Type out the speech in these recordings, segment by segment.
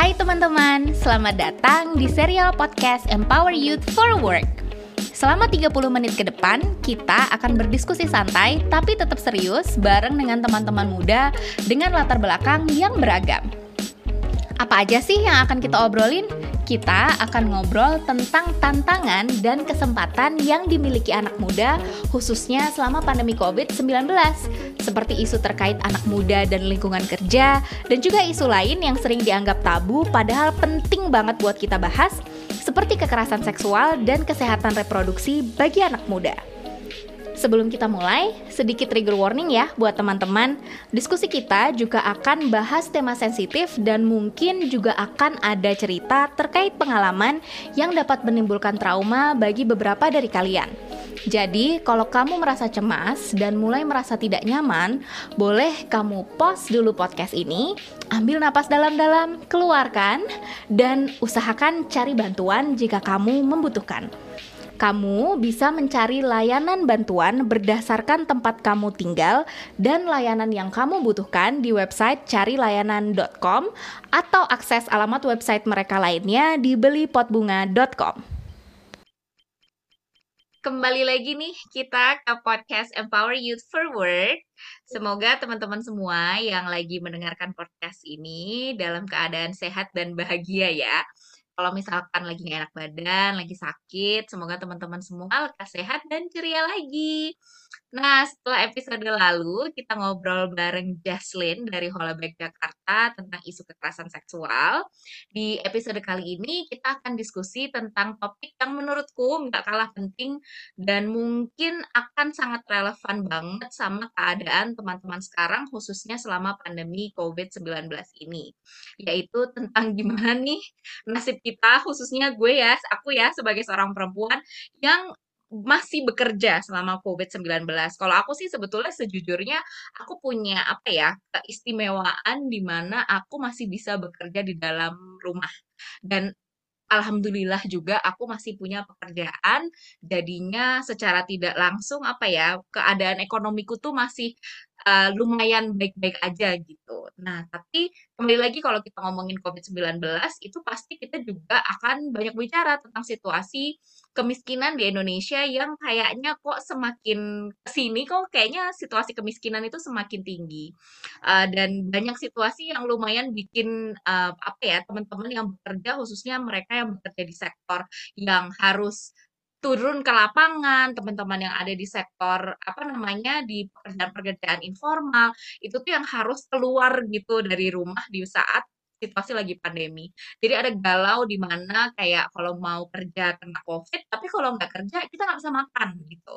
Hai teman-teman, selamat datang di serial podcast Empower Youth for Work. Selama 30 menit ke depan, kita akan berdiskusi santai tapi tetap serius bareng dengan teman-teman muda dengan latar belakang yang beragam. Apa aja sih yang akan kita obrolin? Kita akan ngobrol tentang tantangan dan kesempatan yang dimiliki anak muda khususnya selama pandemi COVID-19 seperti isu terkait anak muda dan lingkungan kerja dan juga isu lain yang sering dianggap tabu padahal penting banget buat kita bahas seperti kekerasan seksual dan kesehatan reproduksi bagi anak muda. Sebelum kita mulai, sedikit trigger warning ya buat teman-teman. Diskusi kita juga akan bahas tema sensitif dan mungkin juga akan ada cerita terkait pengalaman yang dapat menimbulkan trauma bagi beberapa dari kalian. Jadi, kalau kamu merasa cemas dan mulai merasa tidak nyaman, boleh kamu pause dulu podcast ini, ambil napas dalam-dalam, keluarkan, dan usahakan cari bantuan jika kamu membutuhkan. Kamu bisa mencari layanan bantuan berdasarkan tempat kamu tinggal dan layanan yang kamu butuhkan di website carilayanan.com atau akses alamat website mereka lainnya di belipotbunga.com. Kembali lagi nih kita ke podcast Empower Youth for Work. Semoga teman-teman semua yang lagi mendengarkan podcast ini dalam keadaan sehat dan bahagia ya kalau misalkan lagi gak enak badan, lagi sakit, semoga teman-teman semua lekas sehat dan ceria lagi. Nah, setelah episode lalu, kita ngobrol bareng Jaslyn dari Holabek Jakarta tentang isu kekerasan seksual. Di episode kali ini, kita akan diskusi tentang topik yang menurutku nggak kalah penting dan mungkin akan sangat relevan banget sama keadaan teman-teman sekarang, khususnya selama pandemi COVID-19 ini. Yaitu tentang gimana nih nasib kita, khususnya gue ya, aku ya sebagai seorang perempuan yang masih bekerja selama COVID-19. Kalau aku sih sebetulnya sejujurnya aku punya apa ya keistimewaan di mana aku masih bisa bekerja di dalam rumah dan alhamdulillah juga aku masih punya pekerjaan jadinya secara tidak langsung apa ya keadaan ekonomiku tuh masih uh, lumayan baik-baik aja gitu. Nah, tapi kembali lagi kalau kita ngomongin COVID-19 itu pasti kita juga akan banyak bicara tentang situasi kemiskinan di Indonesia yang kayaknya kok semakin ke sini kok kayaknya situasi kemiskinan itu semakin tinggi. Uh, dan banyak situasi yang lumayan bikin uh, apa ya teman-teman yang bekerja khususnya mereka yang bekerja di sektor yang harus turun ke lapangan, teman-teman yang ada di sektor apa namanya di pekerjaan-pekerjaan informal itu tuh yang harus keluar gitu dari rumah di saat situasi lagi pandemi. Jadi ada galau di mana kayak kalau mau kerja kena COVID, tapi kalau nggak kerja kita nggak bisa makan gitu.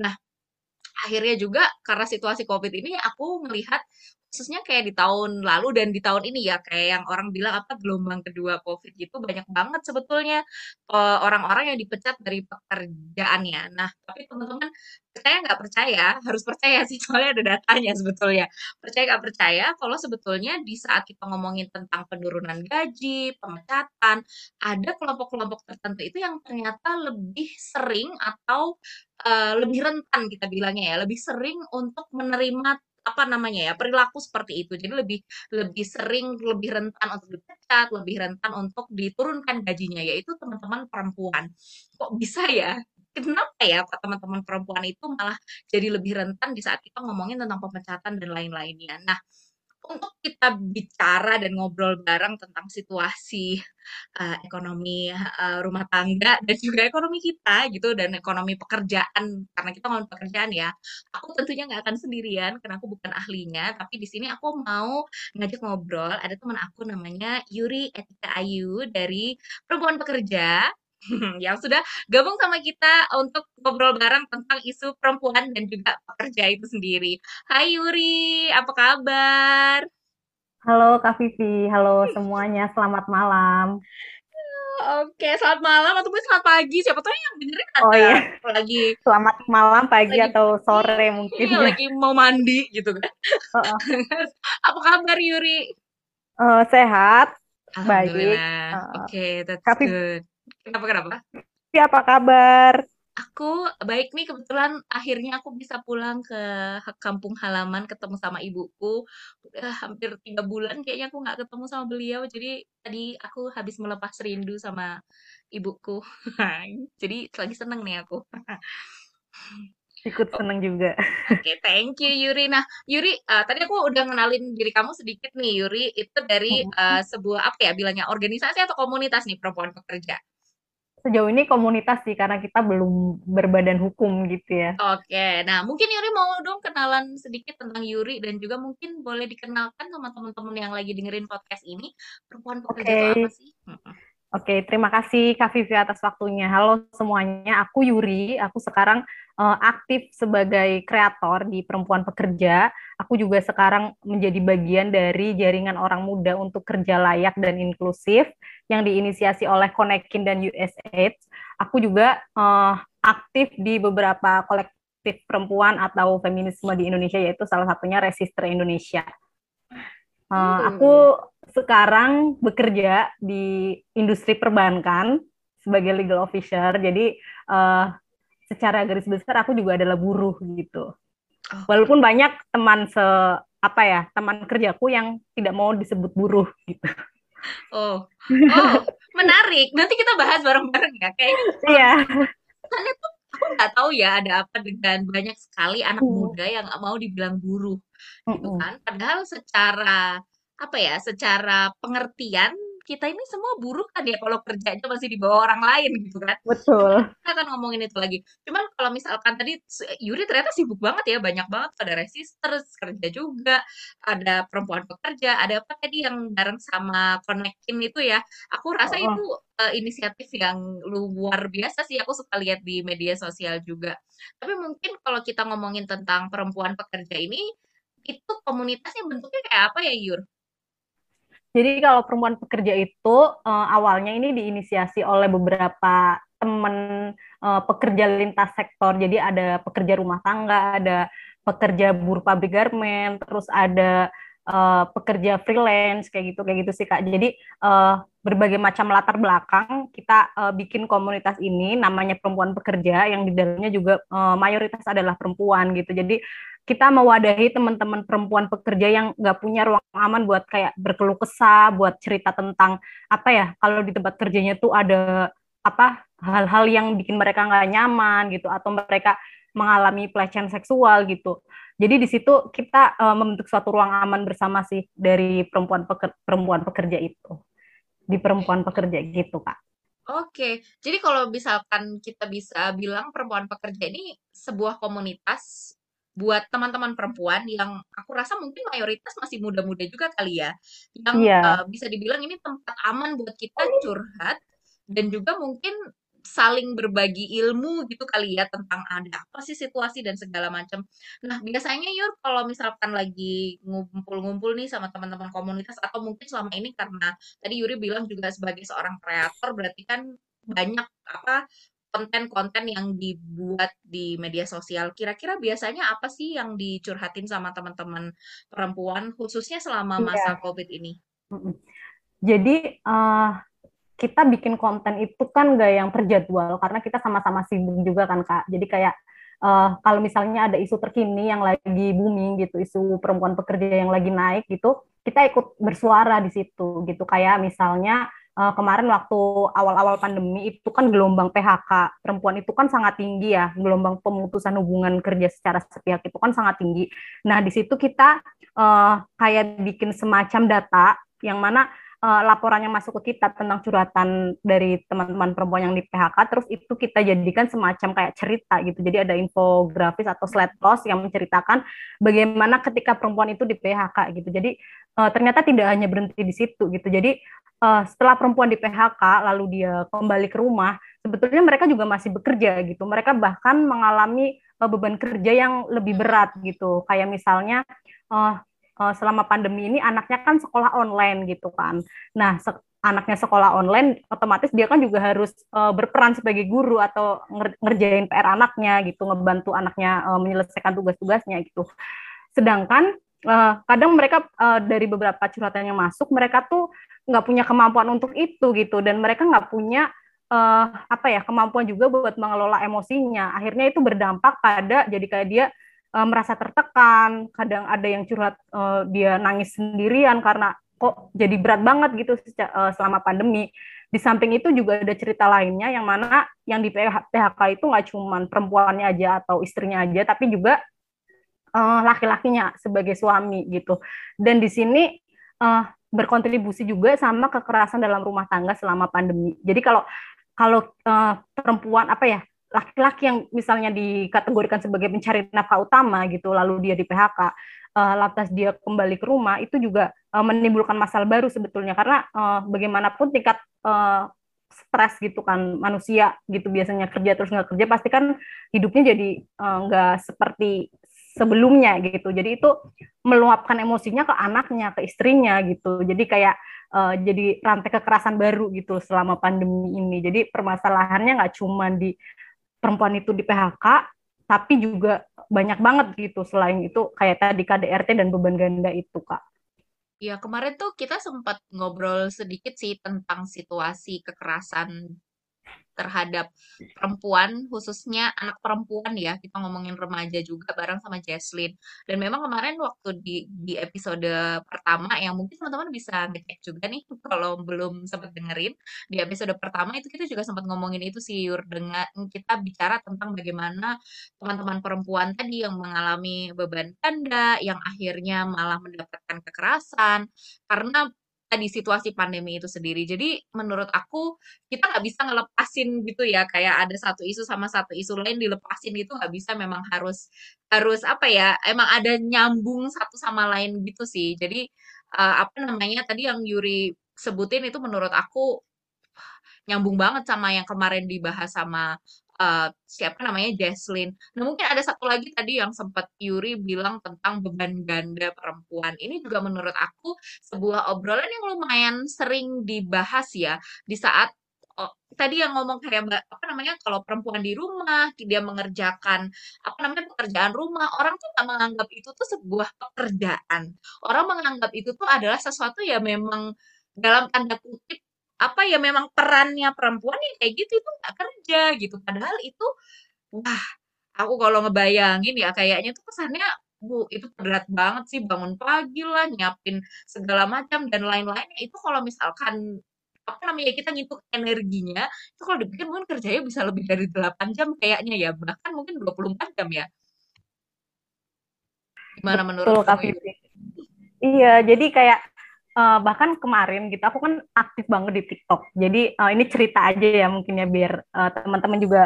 Nah, akhirnya juga karena situasi COVID ini aku melihat khususnya kayak di tahun lalu dan di tahun ini ya kayak yang orang bilang apa gelombang kedua COVID gitu banyak banget sebetulnya uh, orang-orang yang dipecat dari pekerjaannya. Nah, tapi teman-teman percaya nggak percaya harus percaya sih soalnya ada datanya sebetulnya. Percaya nggak percaya kalau sebetulnya di saat kita ngomongin tentang penurunan gaji, pemecatan, ada kelompok-kelompok tertentu itu yang ternyata lebih sering atau uh, lebih rentan kita bilangnya ya, lebih sering untuk menerima apa namanya ya perilaku seperti itu. Jadi lebih lebih sering lebih rentan untuk dipecat lebih rentan untuk diturunkan gajinya yaitu teman-teman perempuan. Kok bisa ya? Kenapa ya teman-teman perempuan itu malah jadi lebih rentan di saat kita ngomongin tentang pemecatan dan lain-lainnya? Nah untuk kita bicara dan ngobrol bareng tentang situasi uh, ekonomi uh, rumah tangga dan juga ekonomi kita gitu dan ekonomi pekerjaan. Karena kita ngomong pekerjaan ya aku tentunya nggak akan sendirian karena aku bukan ahlinya. Tapi di sini aku mau ngajak ngobrol ada teman aku namanya Yuri Etika Ayu dari perempuan pekerja yang sudah gabung sama kita untuk ngobrol bareng tentang isu perempuan dan juga pekerja itu sendiri. Hai Yuri, apa kabar? Halo Kak Vivi, halo semuanya, selamat malam. Oke, selamat malam atau mungkin selamat pagi. Siapa tahu yang dengerin ada oh, iya. lagi selamat malam, pagi lagi, atau sore mungkin. Iya, ya. lagi mau mandi gitu kan. Uh -uh. apa kabar Yuri? Uh, sehat, baik. Uh, Oke, okay, that's Kak good. Kenapa kenapa? Siapa kabar? Aku baik nih kebetulan akhirnya aku bisa pulang ke kampung halaman ketemu sama ibuku. Udah hampir tiga bulan kayaknya aku nggak ketemu sama beliau. Jadi tadi aku habis melepas rindu sama ibuku. Jadi lagi seneng nih aku. Ikut seneng juga. Oke, okay, thank you Yuri. Nah, Yuri, uh, tadi aku udah ngenalin diri kamu sedikit nih, Yuri. Itu dari uh, sebuah apa ya bilangnya organisasi atau komunitas nih perempuan pekerja sejauh ini komunitas sih karena kita belum berbadan hukum gitu ya. Oke, nah mungkin Yuri mau dong kenalan sedikit tentang Yuri dan juga mungkin boleh dikenalkan sama teman-teman yang lagi dengerin podcast ini perempuan pekerja okay. apa sih? Oke, terima kasih Kak Vivi atas waktunya. Halo semuanya, aku Yuri. Aku sekarang uh, aktif sebagai kreator di Perempuan Pekerja. Aku juga sekarang menjadi bagian dari jaringan orang muda untuk kerja layak dan inklusif yang diinisiasi oleh Konekin dan USAID. Aku juga uh, aktif di beberapa kolektif perempuan atau feminisme di Indonesia, yaitu salah satunya Resister Indonesia. Uh, aku sekarang bekerja di industri perbankan sebagai legal officer. Jadi uh, secara garis besar aku juga adalah buruh gitu. Oh. Walaupun banyak teman se apa ya teman kerjaku yang tidak mau disebut buruh gitu. Oh, oh menarik. Nanti kita bahas bareng-bareng ya. Kayaknya. Iya. Karena tuh aku nggak tahu ya ada apa dengan banyak sekali anak hmm. muda yang mau dibilang buruh gitu kan padahal secara apa ya secara pengertian kita ini semua buruh kan ya kalau kerjanya masih di bawah orang lain gitu kan. Betul. Kita akan ngomongin itu lagi. Cuman kalau misalkan tadi Yuri ternyata sibuk banget ya, banyak banget ada resisters kerja juga, ada perempuan pekerja, ada apa tadi yang bareng sama Connectin itu ya. Aku rasa oh. itu uh, inisiatif yang luar biasa sih. Aku suka lihat di media sosial juga. Tapi mungkin kalau kita ngomongin tentang perempuan pekerja ini, itu komunitasnya bentuknya kayak apa ya Yur? Jadi kalau perempuan pekerja itu uh, awalnya ini diinisiasi oleh beberapa teman uh, pekerja lintas sektor. Jadi ada pekerja rumah tangga, ada pekerja buruh pabrik garment, terus ada uh, pekerja freelance kayak gitu kayak gitu sih kak. Jadi uh, berbagai macam latar belakang kita uh, bikin komunitas ini namanya perempuan pekerja yang di dalamnya juga uh, mayoritas adalah perempuan gitu. Jadi kita mewadahi teman-teman perempuan pekerja yang nggak punya ruang aman buat kayak berkeluh kesah, buat cerita tentang apa ya kalau di tempat kerjanya tuh ada apa hal-hal yang bikin mereka nggak nyaman gitu atau mereka mengalami pelecehan seksual gitu. Jadi di situ kita uh, membentuk suatu ruang aman bersama sih dari perempuan peker, perempuan pekerja itu di perempuan pekerja gitu kak. Oke, jadi kalau misalkan kita bisa bilang perempuan pekerja ini sebuah komunitas buat teman-teman perempuan yang aku rasa mungkin mayoritas masih muda-muda juga kali ya, yang yeah. uh, bisa dibilang ini tempat aman buat kita curhat dan juga mungkin saling berbagi ilmu gitu kali ya tentang ada apa sih situasi dan segala macam. Nah, biasanya Yur kalau misalkan lagi ngumpul-ngumpul nih sama teman-teman komunitas atau mungkin selama ini karena tadi Yuri bilang juga sebagai seorang kreator berarti kan banyak apa konten-konten yang dibuat di media sosial, kira-kira biasanya apa sih yang dicurhatin sama teman-teman perempuan, khususnya selama iya. masa yeah. COVID ini? Jadi, uh, kita bikin konten itu kan gak yang terjadwal, karena kita sama-sama sibuk juga kan, Kak. Jadi kayak, uh, kalau misalnya ada isu terkini yang lagi booming gitu, isu perempuan pekerja yang lagi naik gitu, kita ikut bersuara di situ gitu. Kayak misalnya, uh, kemarin waktu awal-awal pandemi itu kan gelombang PHK perempuan itu kan sangat tinggi ya, gelombang pemutusan hubungan kerja secara sepihak itu kan sangat tinggi. Nah, di situ kita uh, kayak bikin semacam data yang mana uh, laporan yang masuk ke kita tentang curhatan dari teman-teman perempuan yang di PHK, terus itu kita jadikan semacam kayak cerita gitu. Jadi ada infografis atau slide post yang menceritakan bagaimana ketika perempuan itu di PHK gitu. Jadi uh, ternyata tidak hanya berhenti di situ gitu. Jadi uh, setelah perempuan di PHK lalu dia kembali ke rumah, sebetulnya mereka juga masih bekerja gitu. Mereka bahkan mengalami uh, beban kerja yang lebih berat gitu. Kayak misalnya uh, uh, selama pandemi ini anaknya kan sekolah online gitu kan. Nah, se anaknya sekolah online otomatis dia kan juga harus uh, berperan sebagai guru atau nger ngerjain PR anaknya gitu, ngebantu anaknya uh, menyelesaikan tugas-tugasnya gitu. Sedangkan uh, kadang mereka uh, dari beberapa curhatan yang masuk mereka tuh nggak punya kemampuan untuk itu gitu dan mereka nggak punya uh, apa ya kemampuan juga buat mengelola emosinya. Akhirnya itu berdampak pada jadi kayak dia uh, merasa tertekan, kadang ada yang curhat uh, dia nangis sendirian karena kok jadi berat banget gitu uh, selama pandemi. Di samping itu juga ada cerita lainnya yang mana yang di PHK itu nggak cuma perempuannya aja atau istrinya aja, tapi juga uh, laki-lakinya sebagai suami gitu. Dan di sini uh, berkontribusi juga sama kekerasan dalam rumah tangga selama pandemi. Jadi kalau kalau uh, perempuan apa ya laki-laki yang misalnya dikategorikan sebagai pencari nafkah utama gitu, lalu dia di PHK, uh, lantas dia kembali ke rumah, itu juga uh, menimbulkan masalah baru sebetulnya karena uh, bagaimanapun tingkat uh, stres gitu kan manusia gitu biasanya kerja terus nggak kerja pasti kan hidupnya jadi nggak uh, seperti sebelumnya gitu. Jadi itu meluapkan emosinya ke anaknya, ke istrinya gitu. Jadi kayak uh, jadi rantai kekerasan baru gitu selama pandemi ini. Jadi permasalahannya nggak cuma di perempuan itu di PHK, tapi juga banyak banget gitu selain itu kayak tadi KDRT dan beban ganda itu kak. Ya kemarin tuh kita sempat ngobrol sedikit sih tentang situasi kekerasan terhadap perempuan, khususnya anak perempuan ya. Kita ngomongin remaja juga bareng sama Jesslyn. Dan memang kemarin waktu di di episode pertama yang mungkin teman-teman bisa ngecek juga nih kalau belum sempat dengerin di episode pertama itu kita juga sempat ngomongin itu sih Yur dengan kita bicara tentang bagaimana teman-teman perempuan tadi yang mengalami beban ganda yang akhirnya malah mendapatkan kekerasan karena di situasi pandemi itu sendiri. Jadi menurut aku kita nggak bisa ngelepasin gitu ya kayak ada satu isu sama satu isu lain dilepasin itu nggak bisa memang harus harus apa ya emang ada nyambung satu sama lain gitu sih. Jadi uh, apa namanya tadi yang Yuri sebutin itu menurut aku nyambung banget sama yang kemarin dibahas sama uh, siapa namanya Jesslyn. Nah mungkin ada satu lagi tadi yang sempat Yuri bilang tentang beban ganda perempuan. Ini juga menurut aku sebuah obrolan yang lumayan sering dibahas ya di saat oh, tadi yang ngomong kayak apa namanya kalau perempuan di rumah dia mengerjakan apa namanya pekerjaan rumah orang tuh nggak menganggap itu tuh sebuah pekerjaan orang menganggap itu tuh adalah sesuatu ya memang dalam tanda kutip apa ya memang perannya perempuan yang kayak gitu itu nggak kerja gitu. Padahal itu wah aku kalau ngebayangin ya kayaknya tuh kesannya bu itu berat banget sih bangun pagi lah nyiapin segala macam dan lain-lainnya. Itu kalau misalkan apa namanya kita ngitung energinya itu kalau dipikir mungkin kerjanya bisa lebih dari 8 jam kayaknya ya bahkan mungkin 24 jam ya. Gimana Betul, menurut kamu Iya, jadi kayak uh, bahkan kemarin gitu aku kan aktif banget di TikTok. Jadi uh, ini cerita aja ya mungkin ya biar uh, teman-teman juga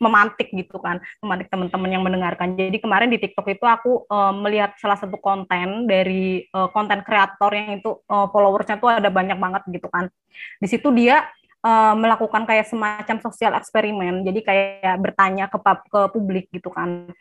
memantik gitu kan, memantik teman-teman yang mendengarkan. Jadi kemarin di TikTok itu aku uh, melihat salah satu konten dari uh, konten kreator yang itu uh, followersnya tuh ada banyak banget gitu kan. Di situ dia uh, melakukan kayak semacam sosial eksperimen. Jadi kayak bertanya ke ke publik gitu kan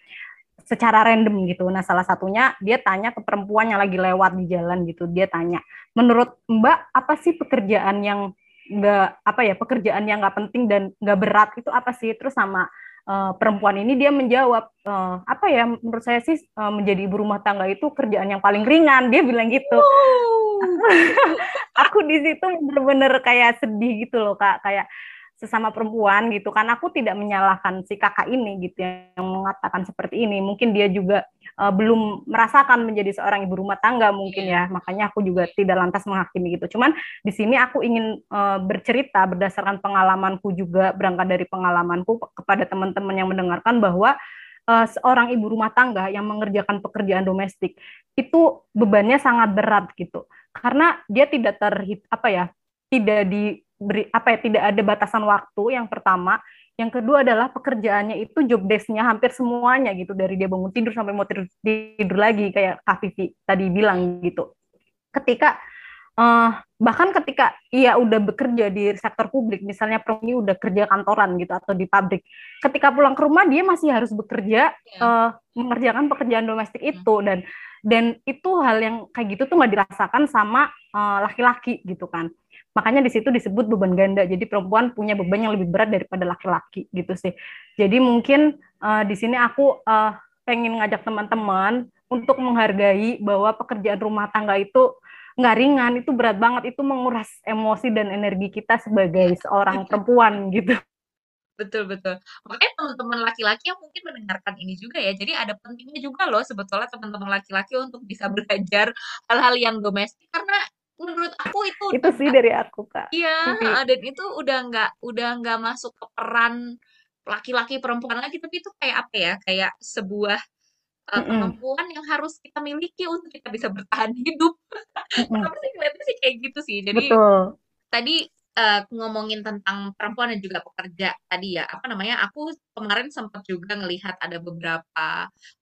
secara random gitu. Nah, salah satunya dia tanya ke perempuan yang lagi lewat di jalan gitu. Dia tanya, menurut Mbak apa sih pekerjaan yang nggak apa ya pekerjaan yang nggak penting dan nggak berat itu apa sih? Terus sama uh, perempuan ini dia menjawab uh, apa ya menurut saya sih uh, menjadi ibu rumah tangga itu kerjaan yang paling ringan. Dia bilang gitu. aku di situ bener-bener kayak sedih gitu loh kak kayak sesama perempuan gitu kan aku tidak menyalahkan si kakak ini gitu yang mengatakan seperti ini. Mungkin dia juga uh, belum merasakan menjadi seorang ibu rumah tangga mungkin ya. Makanya aku juga tidak lantas menghakimi gitu. Cuman di sini aku ingin uh, bercerita berdasarkan pengalamanku juga berangkat dari pengalamanku kepada teman-teman yang mendengarkan bahwa uh, seorang ibu rumah tangga yang mengerjakan pekerjaan domestik itu bebannya sangat berat gitu. Karena dia tidak terhit apa ya tidak di beri apa ya tidak ada batasan waktu yang pertama. Yang kedua adalah pekerjaannya itu job desk-nya hampir semuanya gitu. Dari dia bangun tidur sampai mau tidur, tidur lagi kayak Kak Vivi tadi bilang gitu. Ketika uh, bahkan ketika ia udah bekerja di sektor publik misalnya ini udah kerja kantoran gitu atau di pabrik ketika pulang ke rumah dia masih harus bekerja yeah. uh, mengerjakan pekerjaan domestik hmm. itu dan dan itu hal yang kayak gitu tuh nggak dirasakan sama eh, laki-laki uh, gitu kan Makanya di situ disebut beban ganda. Jadi perempuan punya beban yang lebih berat daripada laki-laki gitu sih. Jadi mungkin uh, di sini aku uh, pengen ngajak teman-teman untuk menghargai bahwa pekerjaan rumah tangga itu nggak ringan, itu berat banget, itu menguras emosi dan energi kita sebagai seorang perempuan gitu. Betul betul. Makanya teman-teman laki-laki yang mungkin mendengarkan ini juga ya, jadi ada pentingnya juga loh sebetulnya teman-teman laki-laki untuk bisa belajar hal-hal yang domestik karena menurut aku itu itu sih dari aku kak iya dan itu udah nggak udah nggak masuk ke peran laki-laki perempuan lagi tapi itu kayak apa ya kayak sebuah uh, kemampuan yang harus kita miliki untuk kita bisa bertahan hidup kenapa sih kelihatan sih kayak gitu sih jadi Betul. tadi uh, ngomongin tentang perempuan dan juga pekerja tadi ya, apa namanya, aku kemarin sempat juga ngelihat ada beberapa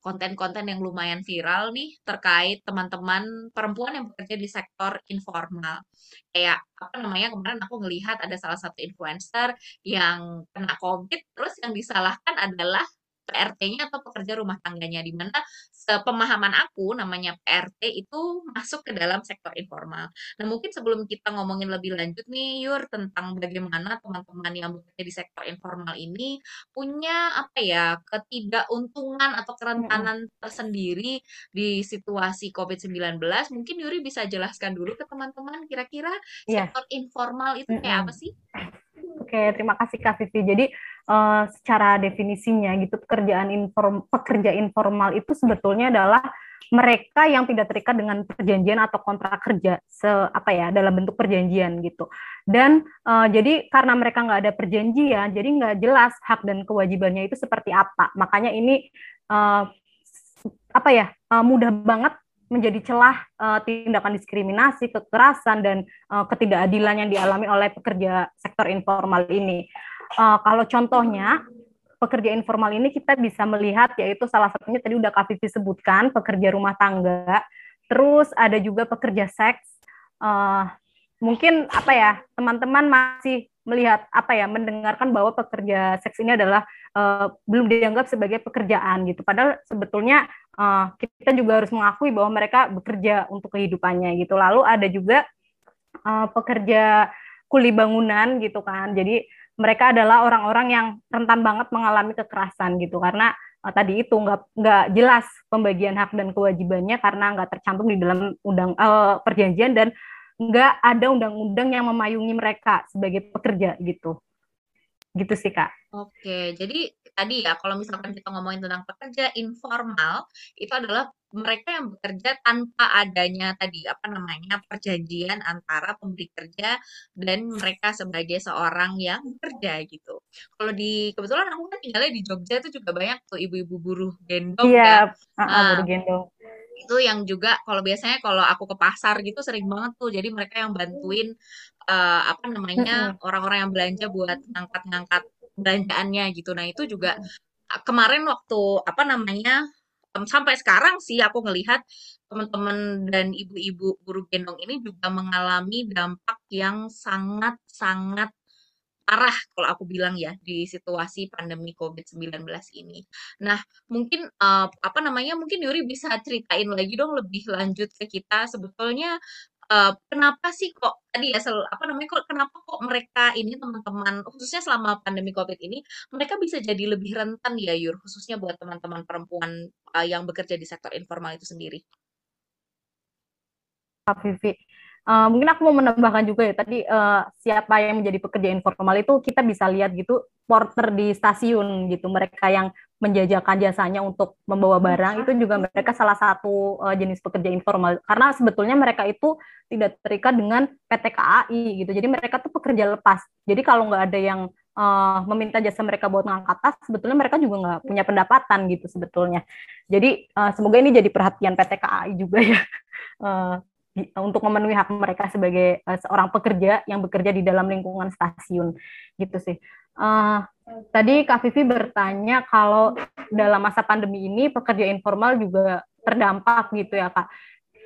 konten-konten yang lumayan viral nih terkait teman-teman perempuan yang bekerja di sektor informal. Kayak apa namanya, kemarin aku ngelihat ada salah satu influencer yang kena COVID, terus yang disalahkan adalah PRT-nya atau pekerja rumah tangganya di mana sepemahaman aku namanya PRT itu masuk ke dalam sektor informal. Nah, mungkin sebelum kita ngomongin lebih lanjut nih Yur tentang bagaimana teman-teman yang bekerja di sektor informal ini punya apa ya, ketidakuntungan atau kerentanan tersendiri di situasi COVID-19, mungkin Yuri bisa jelaskan dulu ke teman-teman kira-kira yeah. sektor informal itu kayak apa sih? Oke, terima kasih Kak Vivi. Jadi uh, secara definisinya gitu pekerjaan inform pekerja informal itu sebetulnya adalah mereka yang tidak terikat dengan perjanjian atau kontrak kerja se apa ya dalam bentuk perjanjian gitu. Dan uh, jadi karena mereka nggak ada perjanjian, jadi nggak jelas hak dan kewajibannya itu seperti apa. Makanya ini uh, apa ya uh, mudah banget menjadi celah uh, tindakan diskriminasi, kekerasan dan uh, ketidakadilan yang dialami oleh pekerja sektor informal ini. Uh, kalau contohnya pekerja informal ini kita bisa melihat yaitu salah satunya tadi udah Kak sebutkan pekerja rumah tangga, terus ada juga pekerja seks. Uh, mungkin apa ya teman-teman masih melihat apa ya mendengarkan bahwa pekerja seks ini adalah uh, belum dianggap sebagai pekerjaan gitu. Padahal sebetulnya uh, kita juga harus mengakui bahwa mereka bekerja untuk kehidupannya gitu. Lalu ada juga uh, pekerja kuli bangunan gitu kan. Jadi mereka adalah orang-orang yang rentan banget mengalami kekerasan gitu. Karena uh, tadi itu nggak nggak jelas pembagian hak dan kewajibannya karena nggak tercantum di dalam undang uh, perjanjian dan nggak ada undang-undang yang memayungi mereka sebagai pekerja gitu. Gitu sih, Kak. Oke, jadi tadi ya kalau misalkan kita ngomongin tentang pekerja informal, itu adalah mereka yang bekerja tanpa adanya tadi apa namanya perjanjian antara pemberi kerja dan mereka sebagai seorang yang bekerja gitu. Kalau di kebetulan aku kan tinggalnya di Jogja itu juga banyak tuh ibu-ibu buruh gendong iya, ya. uh, buruh gendong itu yang juga kalau biasanya kalau aku ke pasar gitu sering banget tuh. Jadi mereka yang bantuin uh, apa namanya orang-orang yang belanja buat ngangkat-ngangkat belanjaannya gitu. Nah itu juga kemarin waktu apa namanya sampai sekarang sih aku ngelihat teman-teman dan ibu-ibu buruh gendong ini juga mengalami dampak yang sangat-sangat parah kalau aku bilang ya di situasi pandemi COVID-19 ini. Nah, mungkin uh, apa namanya? Mungkin Yuri bisa ceritain lagi dong lebih lanjut ke kita sebetulnya uh, kenapa sih kok tadi ya sel, apa namanya kok kenapa kok mereka ini teman-teman khususnya selama pandemi Covid ini mereka bisa jadi lebih rentan ya Yur khususnya buat teman-teman perempuan uh, yang bekerja di sektor informal itu sendiri. Pak Vivi, Uh, mungkin aku mau menambahkan juga ya tadi uh, siapa yang menjadi pekerja informal itu kita bisa lihat gitu porter di stasiun gitu mereka yang menjajakan jasanya untuk membawa barang itu juga mereka salah satu uh, jenis pekerja informal. Karena sebetulnya mereka itu tidak terikat dengan PT KAI gitu jadi mereka tuh pekerja lepas. Jadi kalau nggak ada yang uh, meminta jasa mereka buat ngangkat tas sebetulnya mereka juga nggak punya pendapatan gitu sebetulnya. Jadi uh, semoga ini jadi perhatian PT KAI juga ya. Uh, untuk memenuhi hak mereka sebagai uh, seorang pekerja yang bekerja di dalam lingkungan stasiun gitu sih. Uh, tadi Kak Vivi bertanya kalau dalam masa pandemi ini pekerja informal juga terdampak gitu ya Kak.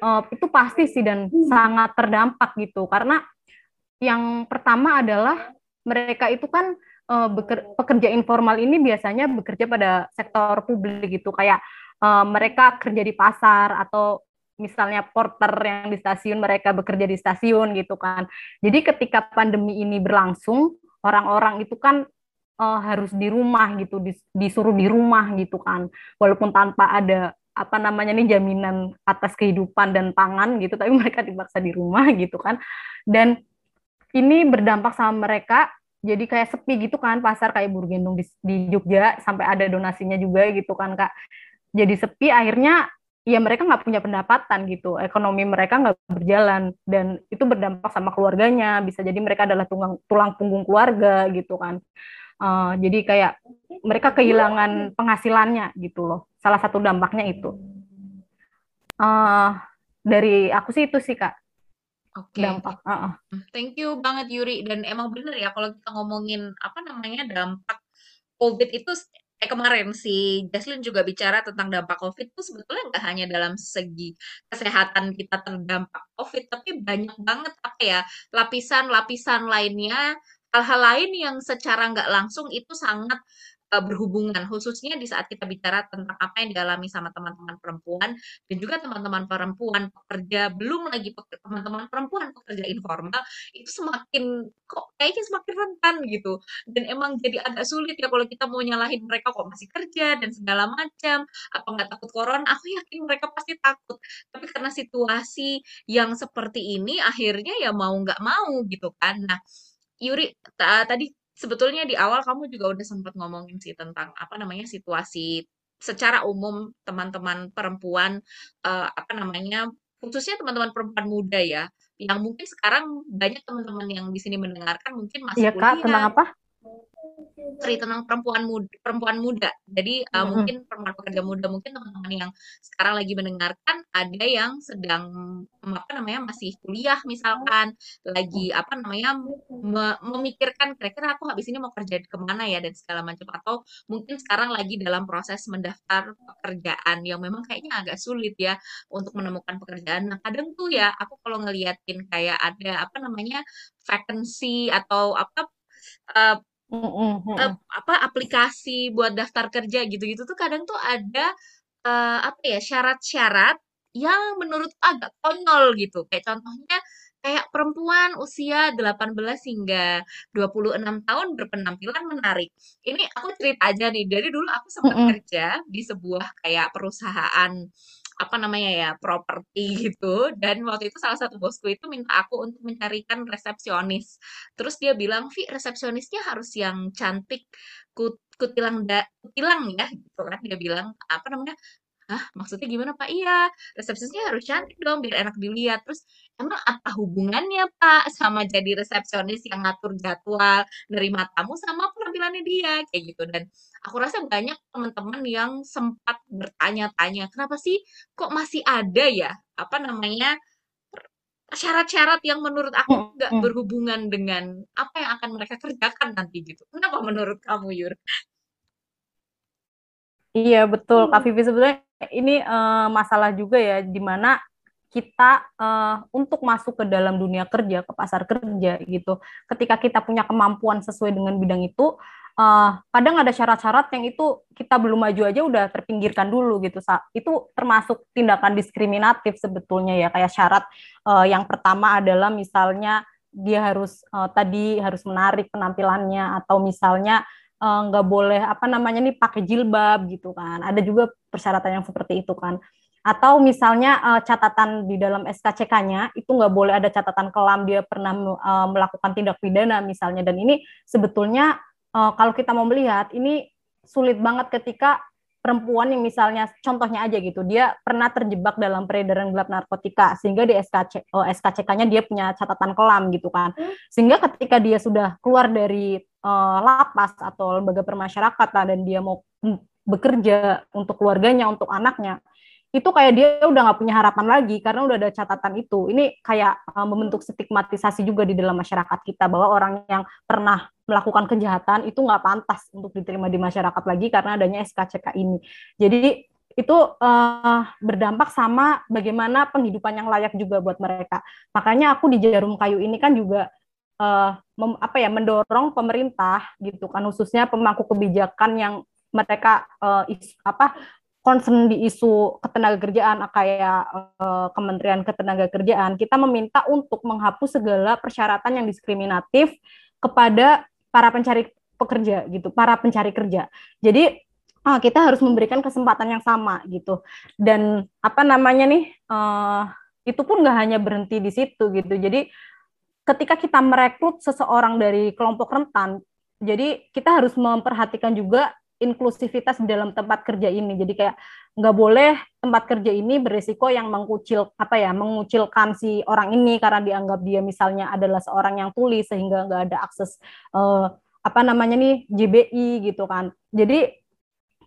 Uh, itu pasti sih dan sangat terdampak gitu karena yang pertama adalah mereka itu kan uh, pekerja informal ini biasanya bekerja pada sektor publik gitu kayak uh, mereka kerja di pasar atau misalnya porter yang di stasiun mereka bekerja di stasiun gitu kan. Jadi ketika pandemi ini berlangsung, orang-orang itu kan uh, harus di rumah gitu, disuruh di rumah gitu kan. Walaupun tanpa ada apa namanya nih jaminan atas kehidupan dan pangan gitu tapi mereka dipaksa di rumah gitu kan dan ini berdampak sama mereka jadi kayak sepi gitu kan pasar kayak Burgendong di, di Jogja sampai ada donasinya juga gitu kan kak jadi sepi akhirnya ya mereka nggak punya pendapatan gitu ekonomi mereka nggak berjalan dan itu berdampak sama keluarganya bisa jadi mereka adalah tulang tulang punggung keluarga gitu kan uh, jadi kayak mereka kehilangan penghasilannya gitu loh salah satu dampaknya itu uh, dari aku sih itu sih kak Oke, dampak. Uh -uh. Thank you banget Yuri. Dan emang bener ya kalau kita ngomongin apa namanya dampak COVID itu eh, kemarin si Jaslyn juga bicara tentang dampak COVID itu sebetulnya nggak hanya dalam segi kesehatan kita terdampak COVID, tapi banyak banget apa ya lapisan-lapisan lainnya, hal-hal lain yang secara nggak langsung itu sangat uh, berhubungan khususnya di saat kita bicara tentang apa yang dialami sama teman-teman perempuan dan juga teman-teman perempuan pekerja belum lagi teman-teman perempuan pekerja informal itu semakin kok kayaknya semakin rentan gitu. Dan emang jadi agak sulit ya kalau kita mau nyalahin mereka kok masih kerja dan segala macam. Apa nggak takut corona? Aku yakin mereka pasti takut. Tapi karena situasi yang seperti ini akhirnya ya mau nggak mau gitu kan. Nah Yuri tadi sebetulnya di awal kamu juga udah sempat ngomongin sih tentang apa namanya situasi secara umum teman-teman perempuan uh, apa namanya khususnya teman-teman perempuan muda ya yang mungkin sekarang banyak teman-teman yang di sini mendengarkan mungkin masih ya, kuliah. Kak, tentang apa? Cerita tentang perempuan muda, perempuan muda. Jadi uh, mm-hmm. mungkin perempuan pekerja muda mungkin teman-teman yang sekarang lagi mendengarkan ada yang sedang apa namanya masih kuliah misalkan lagi apa namanya me- memikirkan kira-kira aku habis ini mau kerja ke mana ya dan segala macam atau mungkin sekarang lagi dalam proses mendaftar pekerjaan yang memang kayaknya agak sulit ya untuk menemukan pekerjaan. Nah kadang tuh ya aku kalau ngeliatin kayak ada apa namanya vacancy atau apa uh, uh, apa aplikasi buat daftar kerja gitu-gitu tuh kadang tuh ada uh, apa ya syarat-syarat yang menurut agak konyol gitu. Kayak contohnya kayak perempuan usia 18 hingga 26 tahun berpenampilan menarik. Ini aku cerita aja nih, dari dulu aku sempat mm -hmm. kerja di sebuah kayak perusahaan apa namanya ya properti gitu. Dan waktu itu salah satu bosku itu minta aku untuk mencarikan resepsionis. Terus dia bilang Vi resepsionisnya harus yang cantik kut kutilang da, kutilang ya gitu kan. Dia bilang apa namanya Hah, maksudnya gimana Pak? Iya, resepsionisnya harus cantik dong biar enak dilihat. Terus emang apa hubungannya Pak sama jadi resepsionis yang ngatur jadwal, nerima tamu sama penampilannya dia kayak gitu. Dan aku rasa banyak teman-teman yang sempat bertanya-tanya, kenapa sih kok masih ada ya apa namanya syarat-syarat yang menurut aku hmm, nggak hmm. berhubungan dengan apa yang akan mereka kerjakan nanti gitu. Kenapa menurut kamu Yur? Iya betul, Kak Vivi sebenarnya ini uh, masalah juga ya di mana kita uh, untuk masuk ke dalam dunia kerja ke pasar kerja gitu ketika kita punya kemampuan sesuai dengan bidang itu uh, kadang ada syarat-syarat yang itu kita belum maju aja udah terpinggirkan dulu gitu itu termasuk tindakan diskriminatif sebetulnya ya kayak syarat uh, yang pertama adalah misalnya dia harus uh, tadi harus menarik penampilannya atau misalnya nggak uh, boleh apa namanya nih pakai jilbab gitu kan. Ada juga persyaratan yang seperti itu kan. Atau misalnya uh, catatan di dalam SKCK-nya itu nggak boleh ada catatan kelam dia pernah uh, melakukan tindak pidana misalnya. Dan ini sebetulnya uh, kalau kita mau melihat ini sulit banget ketika perempuan yang misalnya contohnya aja gitu dia pernah terjebak dalam peredaran gelap narkotika sehingga di SKC oh, SKCK-nya dia punya catatan kelam gitu kan sehingga ketika dia sudah keluar dari uh, lapas atau lembaga permasyarakatan dan dia mau bekerja untuk keluarganya untuk anaknya itu kayak dia udah nggak punya harapan lagi karena udah ada catatan itu. Ini kayak uh, membentuk stigmatisasi juga di dalam masyarakat kita bahwa orang yang pernah melakukan kejahatan itu nggak pantas untuk diterima di masyarakat lagi karena adanya SKCK ini. Jadi itu uh, berdampak sama bagaimana penghidupan yang layak juga buat mereka. Makanya aku di Jarum Kayu ini kan juga uh, mem, apa ya mendorong pemerintah gitu kan khususnya pemangku kebijakan yang mereka uh, is, apa concern di isu ketenagakerjaan kayak uh, Kementerian Ketenagakerjaan, kita meminta untuk menghapus segala persyaratan yang diskriminatif kepada para pencari pekerja gitu, para pencari kerja. Jadi ah, kita harus memberikan kesempatan yang sama gitu. Dan apa namanya nih, uh, itu pun nggak hanya berhenti di situ gitu. Jadi ketika kita merekrut seseorang dari kelompok rentan, jadi kita harus memperhatikan juga inklusivitas di dalam tempat kerja ini. Jadi kayak nggak boleh tempat kerja ini berisiko yang mengucil apa ya mengucilkan si orang ini karena dianggap dia misalnya adalah seorang yang tuli sehingga nggak ada akses uh, apa namanya nih JBI gitu kan. Jadi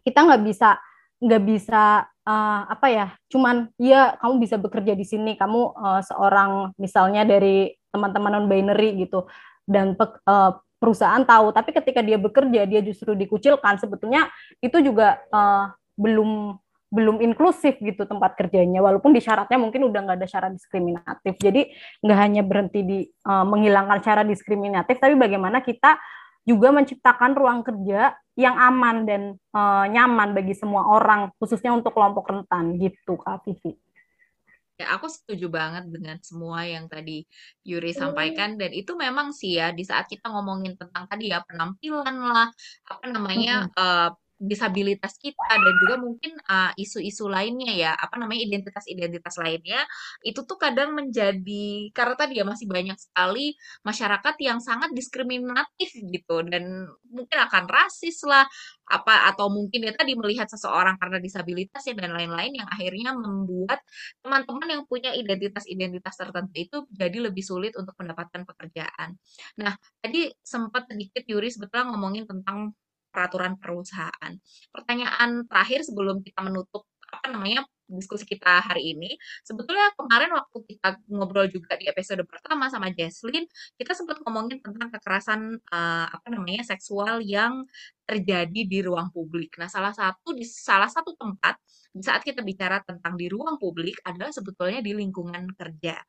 kita nggak bisa nggak bisa uh, apa ya cuman ya kamu bisa bekerja di sini kamu uh, seorang misalnya dari teman-teman non binary gitu dan uh, perusahaan tahu tapi ketika dia bekerja dia justru dikucilkan. Sebetulnya itu juga uh, belum belum inklusif gitu tempat kerjanya. Walaupun di syaratnya mungkin udah nggak ada syarat diskriminatif. Jadi nggak hanya berhenti di uh, menghilangkan syarat diskriminatif tapi bagaimana kita juga menciptakan ruang kerja yang aman dan uh, nyaman bagi semua orang, khususnya untuk kelompok rentan gitu, Kak Vivi. Ya, aku setuju banget dengan semua yang tadi Yuri sampaikan dan itu memang sih ya di saat kita ngomongin tentang tadi ya penampilan lah, apa namanya mm -hmm. uh, disabilitas kita dan juga mungkin isu isu-isu lainnya ya apa namanya identitas-identitas lainnya itu tuh kadang menjadi karena tadi ya masih banyak sekali masyarakat yang sangat diskriminatif gitu dan mungkin akan rasis lah apa atau mungkin ya tadi melihat seseorang karena disabilitas ya dan lain-lain yang akhirnya membuat teman-teman yang punya identitas-identitas tertentu itu jadi lebih sulit untuk mendapatkan pekerjaan. Nah, tadi sempat sedikit Yuri sebetulnya ngomongin tentang peraturan perusahaan. Pertanyaan terakhir sebelum kita menutup apa namanya diskusi kita hari ini. Sebetulnya kemarin waktu kita ngobrol juga di episode pertama sama Jesslyn, kita sempat ngomongin tentang kekerasan uh, apa namanya seksual yang terjadi di ruang publik. Nah, salah satu di salah satu tempat di saat kita bicara tentang di ruang publik adalah sebetulnya di lingkungan kerja.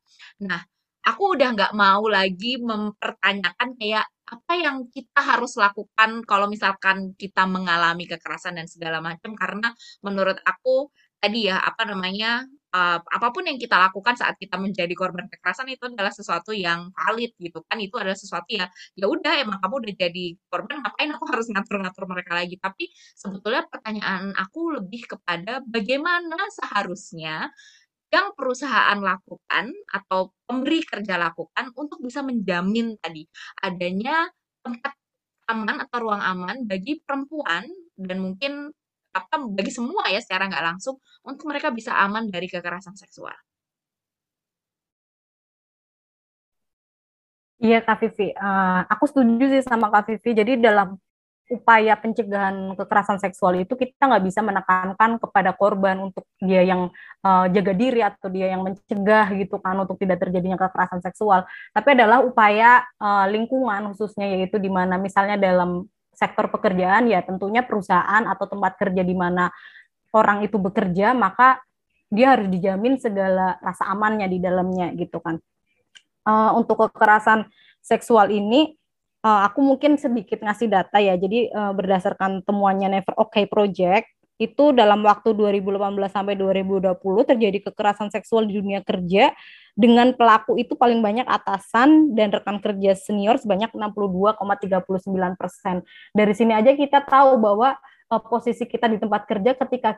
Nah, aku udah nggak mau lagi mempertanyakan kayak apa yang kita harus lakukan kalau misalkan kita mengalami kekerasan dan segala macam? Karena menurut aku tadi ya apa namanya uh, apa pun yang kita lakukan saat kita menjadi korban kekerasan itu adalah sesuatu yang valid gitu kan. Itu adalah sesuatu ya ya udah emang kamu udah jadi korban ngapain aku harus ngatur-ngatur mereka lagi? Tapi sebetulnya pertanyaan aku lebih kepada bagaimana seharusnya yang perusahaan lakukan atau pemberi kerja lakukan untuk bisa menjamin tadi adanya tempat aman atau ruang aman bagi perempuan dan mungkin apa bagi semua ya secara nggak langsung untuk mereka bisa aman dari kekerasan seksual. Iya Kak Vivi, uh, aku setuju sih sama Kak Vivi. Jadi dalam upaya pencegahan kekerasan seksual itu kita nggak bisa menekankan kepada korban untuk dia yang uh, jaga diri atau dia yang mencegah gitu kan untuk tidak terjadinya kekerasan seksual. Tapi adalah upaya uh, lingkungan khususnya yaitu di mana misalnya dalam sektor pekerjaan ya tentunya perusahaan atau tempat kerja di mana orang itu bekerja maka dia harus dijamin segala rasa amannya di dalamnya gitu kan. Uh, untuk kekerasan seksual ini uh, aku mungkin sedikit ngasih data ya. Jadi uh, berdasarkan temuannya Never Okay Project itu dalam waktu 2018 sampai 2020 terjadi kekerasan seksual di dunia kerja dengan pelaku itu paling banyak atasan dan rekan kerja senior sebanyak 62,39 persen. Dari sini aja kita tahu bahwa uh, posisi kita di tempat kerja ketika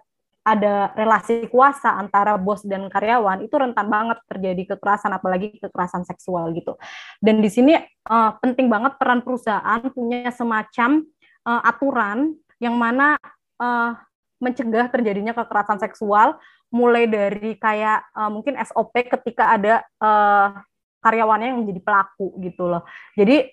ada relasi kuasa antara bos dan karyawan itu rentan banget terjadi kekerasan apalagi kekerasan seksual gitu. Dan di sini uh, penting banget peran perusahaan punya semacam uh, aturan yang mana uh, mencegah terjadinya kekerasan seksual mulai dari kayak uh, mungkin SOP ketika ada uh, karyawannya yang menjadi pelaku gitu loh. Jadi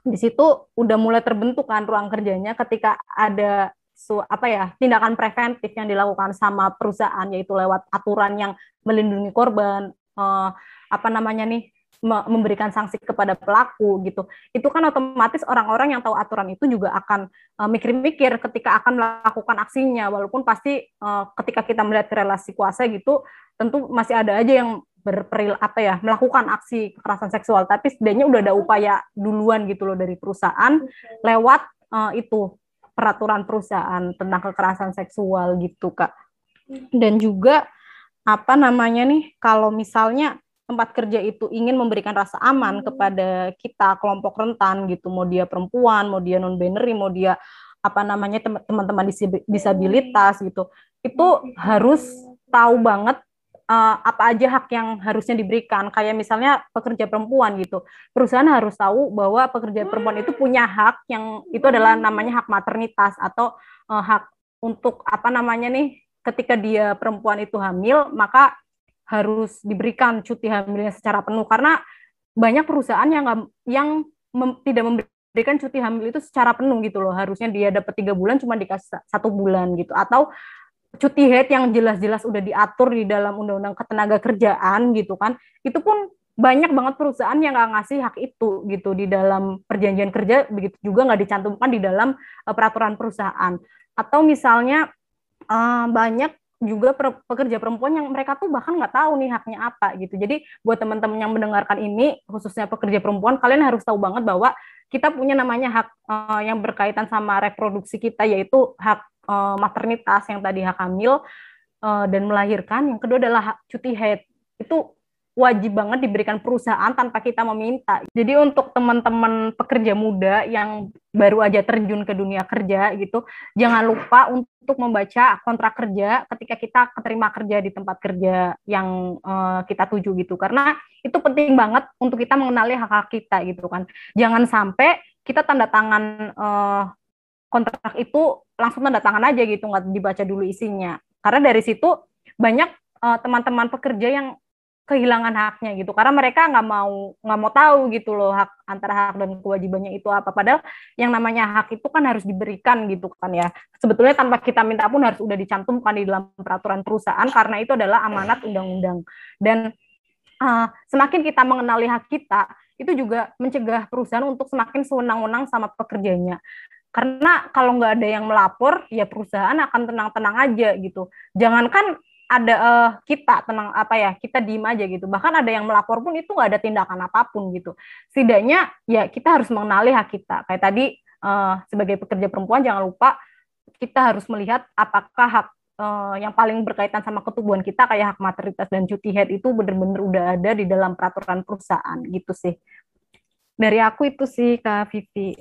di situ udah mulai terbentuk kan ruang kerjanya ketika ada su, apa ya tindakan preventif yang dilakukan sama perusahaan yaitu lewat aturan yang melindungi korban uh, apa namanya nih memberikan sanksi kepada pelaku gitu. Itu kan otomatis orang-orang yang tahu aturan itu juga akan uh, mikir-mikir ketika akan melakukan aksinya. Walaupun pasti uh, ketika kita melihat relasi kuasa gitu tentu masih ada aja yang berperil apa ya melakukan aksi kekerasan seksual. Tapi setidaknya udah ada upaya duluan gitu loh dari perusahaan lewat uh, itu peraturan perusahaan tentang kekerasan seksual gitu kak. Dan juga apa namanya nih kalau misalnya tempat kerja itu ingin memberikan rasa aman kepada kita kelompok rentan gitu mau dia perempuan mau dia non binary mau dia apa namanya teman-teman disabilitas gitu itu harus tahu banget uh, apa aja hak yang harusnya diberikan. Kayak misalnya pekerja perempuan gitu. Perusahaan harus tahu bahwa pekerja perempuan itu punya hak yang itu adalah namanya hak maternitas atau uh, hak untuk apa namanya nih ketika dia perempuan itu hamil maka harus diberikan cuti hamilnya secara penuh karena banyak perusahaan yang yang mem, tidak memberikan cuti hamil itu secara penuh gitu loh harusnya dia dapat tiga bulan cuma dikasih satu bulan gitu atau cuti haid yang jelas-jelas udah diatur di dalam undang-undang ketenaga kerjaan gitu kan itu pun banyak banget perusahaan yang nggak ngasih hak itu gitu di dalam perjanjian kerja begitu juga nggak dicantumkan di dalam uh, peraturan perusahaan. Atau misalnya uh, banyak juga pekerja perempuan yang mereka tuh bahkan nggak tahu nih haknya apa gitu. Jadi buat teman-teman yang mendengarkan ini khususnya pekerja perempuan kalian harus tahu banget bahwa kita punya namanya hak uh, yang berkaitan sama reproduksi kita yaitu hak uh, maternitas yang tadi hak hamil uh, dan melahirkan, yang kedua adalah cuti haid. Itu wajib banget diberikan perusahaan tanpa kita meminta. Jadi untuk teman-teman pekerja muda yang baru aja terjun ke dunia kerja gitu, jangan lupa untuk membaca kontrak kerja ketika kita keterima kerja di tempat kerja yang uh, kita tuju gitu. Karena itu penting banget untuk kita mengenali hak-hak kita gitu kan. Jangan sampai kita tanda tangan uh, kontrak itu langsung tanda tangan aja gitu nggak dibaca dulu isinya. Karena dari situ banyak uh, teman-teman pekerja yang kehilangan haknya gitu. Karena mereka nggak mau nggak mau tahu gitu loh hak antara hak dan kewajibannya itu apa. Padahal yang namanya hak itu kan harus diberikan gitu kan ya. Sebetulnya tanpa kita minta pun harus udah dicantumkan di dalam peraturan perusahaan karena itu adalah amanat undang-undang. Dan uh, semakin kita mengenali hak kita itu juga mencegah perusahaan untuk semakin sewenang-wenang sama pekerjanya karena kalau nggak ada yang melapor, ya perusahaan akan tenang-tenang aja gitu. Jangankan ada uh, kita tenang apa ya kita diem aja gitu. Bahkan ada yang melapor pun itu nggak ada tindakan apa pun gitu. Setidaknya ya kita harus mengenali hak kita. Kayak tadi uh, sebagai pekerja perempuan jangan lupa kita harus melihat apakah hak uh, yang paling berkaitan sama ketubuhan kita kayak hak maternitas dan cuti head itu benar-benar udah ada di dalam peraturan perusahaan gitu sih. Dari aku itu sih kak Vivi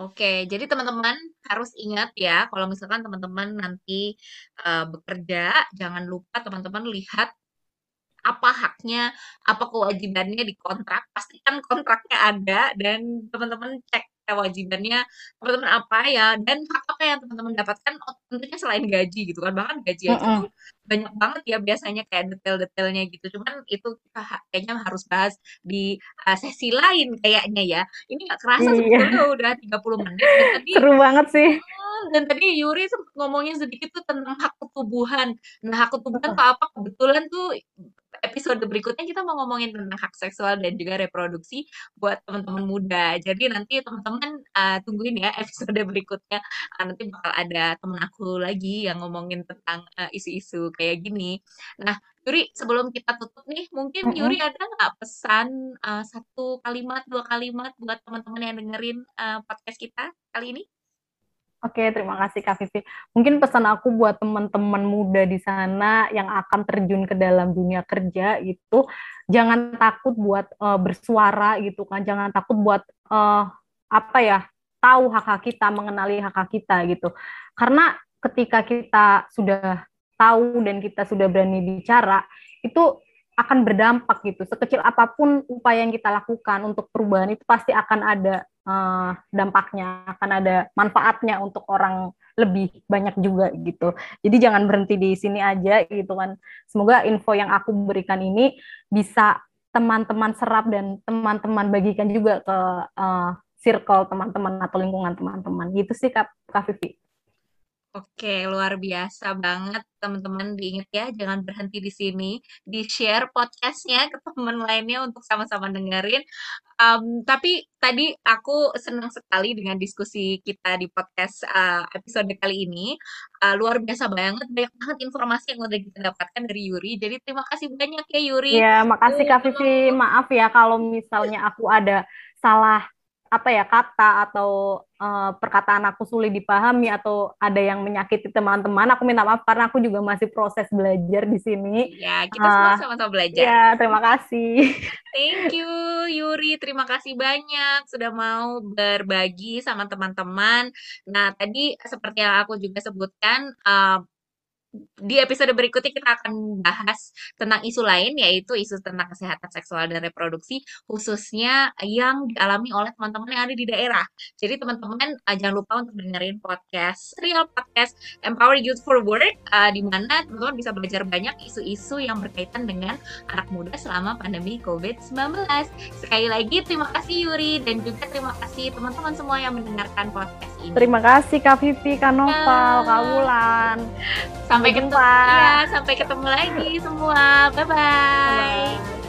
Oke, jadi teman-teman harus ingat ya, kalau misalkan teman-teman nanti uh, bekerja, jangan lupa teman-teman lihat apa haknya, apa kewajibannya di kontrak. Pastikan kontraknya ada dan teman-teman cek kewajibannya teman-teman apa ya dan hak apa yang teman-teman dapatkan tentunya selain gaji gitu kan bahkan gaji aja tuh banyak banget ya biasanya kayak detail-detailnya gitu. Cuman itu kita kayaknya harus bahas di uh, sesi lain kayaknya ya. Ini nggak kerasa iya. sebetulnya udah 30 menit dan tadi seru banget sih. Dan tadi Yuri sempat ngomongin sedikit tuh tentang hak ketubuhan. Nah hak ketubuhan uh. apa? Kebetulan tuh episode berikutnya kita mau ngomongin tentang hak seksual dan juga reproduksi buat teman-teman muda. Jadi nanti teman-teman uh, tungguin ya episode berikutnya. Uh, nanti bakal ada temen aku lagi yang ngomongin tentang uh, isu-isu kayak gini. Nah, Yuri, sebelum kita tutup nih, mungkin mm-hmm. Yuri ada nggak pesan uh, satu kalimat, dua kalimat buat teman-teman yang dengerin uh, podcast kita kali ini? Oke, terima kasih Kak Vivi. Mungkin pesan aku buat teman-teman muda di sana yang akan terjun ke dalam dunia kerja itu jangan takut buat uh, bersuara gitu kan, jangan takut buat uh, apa ya tahu hak-hak kita, mengenali hak-hak kita gitu. Karena ketika kita sudah tahu dan kita sudah berani bicara, itu akan berdampak gitu. Sekecil apa pun upaya yang kita lakukan untuk perubahan itu pasti akan ada uh, dampaknya akan ada manfaatnya untuk orang lebih banyak juga gitu. Jadi jangan berhenti di sini aja gitu kan. Semoga info yang aku berikan ini bisa teman-teman serap dan teman-teman bagikan juga ke uh, circle teman-teman atau lingkungan teman-teman. Gitu sih Kak, Kak Vivi. Oke, luar biasa banget teman-teman. Diingat ya, jangan berhenti di sini. Di-share podcastnya ke teman lainnya untuk sama-sama dengerin. Um, tapi tadi aku senang sekali dengan diskusi kita di podcast uh, episode kali ini. Uh, luar biasa banget, banyak banget informasi yang udah kita dapatkan dari Yuri. Jadi terima kasih banyak ya Yuri. Ya, makasih Kak Vivi. Maaf ya kalau misalnya aku ada salah apa ya kata atau uh, perkataan aku sulit dipahami atau ada yang menyakiti teman-teman, aku minta maaf karena aku juga masih proses belajar di sini. Ya, kita uh, semua sama-sama belajar. Ya, terima kasih. Thank you Yuri, terima kasih banyak sudah mau berbagi sama teman-teman. Nah, tadi seperti yang aku juga sebutkan, uh, di episode berikutnya kita akan bahas tentang isu lain yaitu isu tentang kesehatan seksual dan reproduksi khususnya yang dialami oleh teman-teman yang ada di daerah. Jadi teman-teman uh, jangan lupa untuk dengerin podcast Real Podcast Empower Youth for Work uh, di mana teman-teman bisa belajar banyak isu-isu yang berkaitan dengan anak muda selama pandemi COVID-19. Sekali lagi terima kasih Yuri dan juga terima kasih teman-teman semua yang mendengarkan podcast ini. Terima kasih Kak Vivi, Kak Noval, Kak Wulan. Sampai sampai ketemu ya sampai ketemu lagi semua. Bye bye, bye, -bye.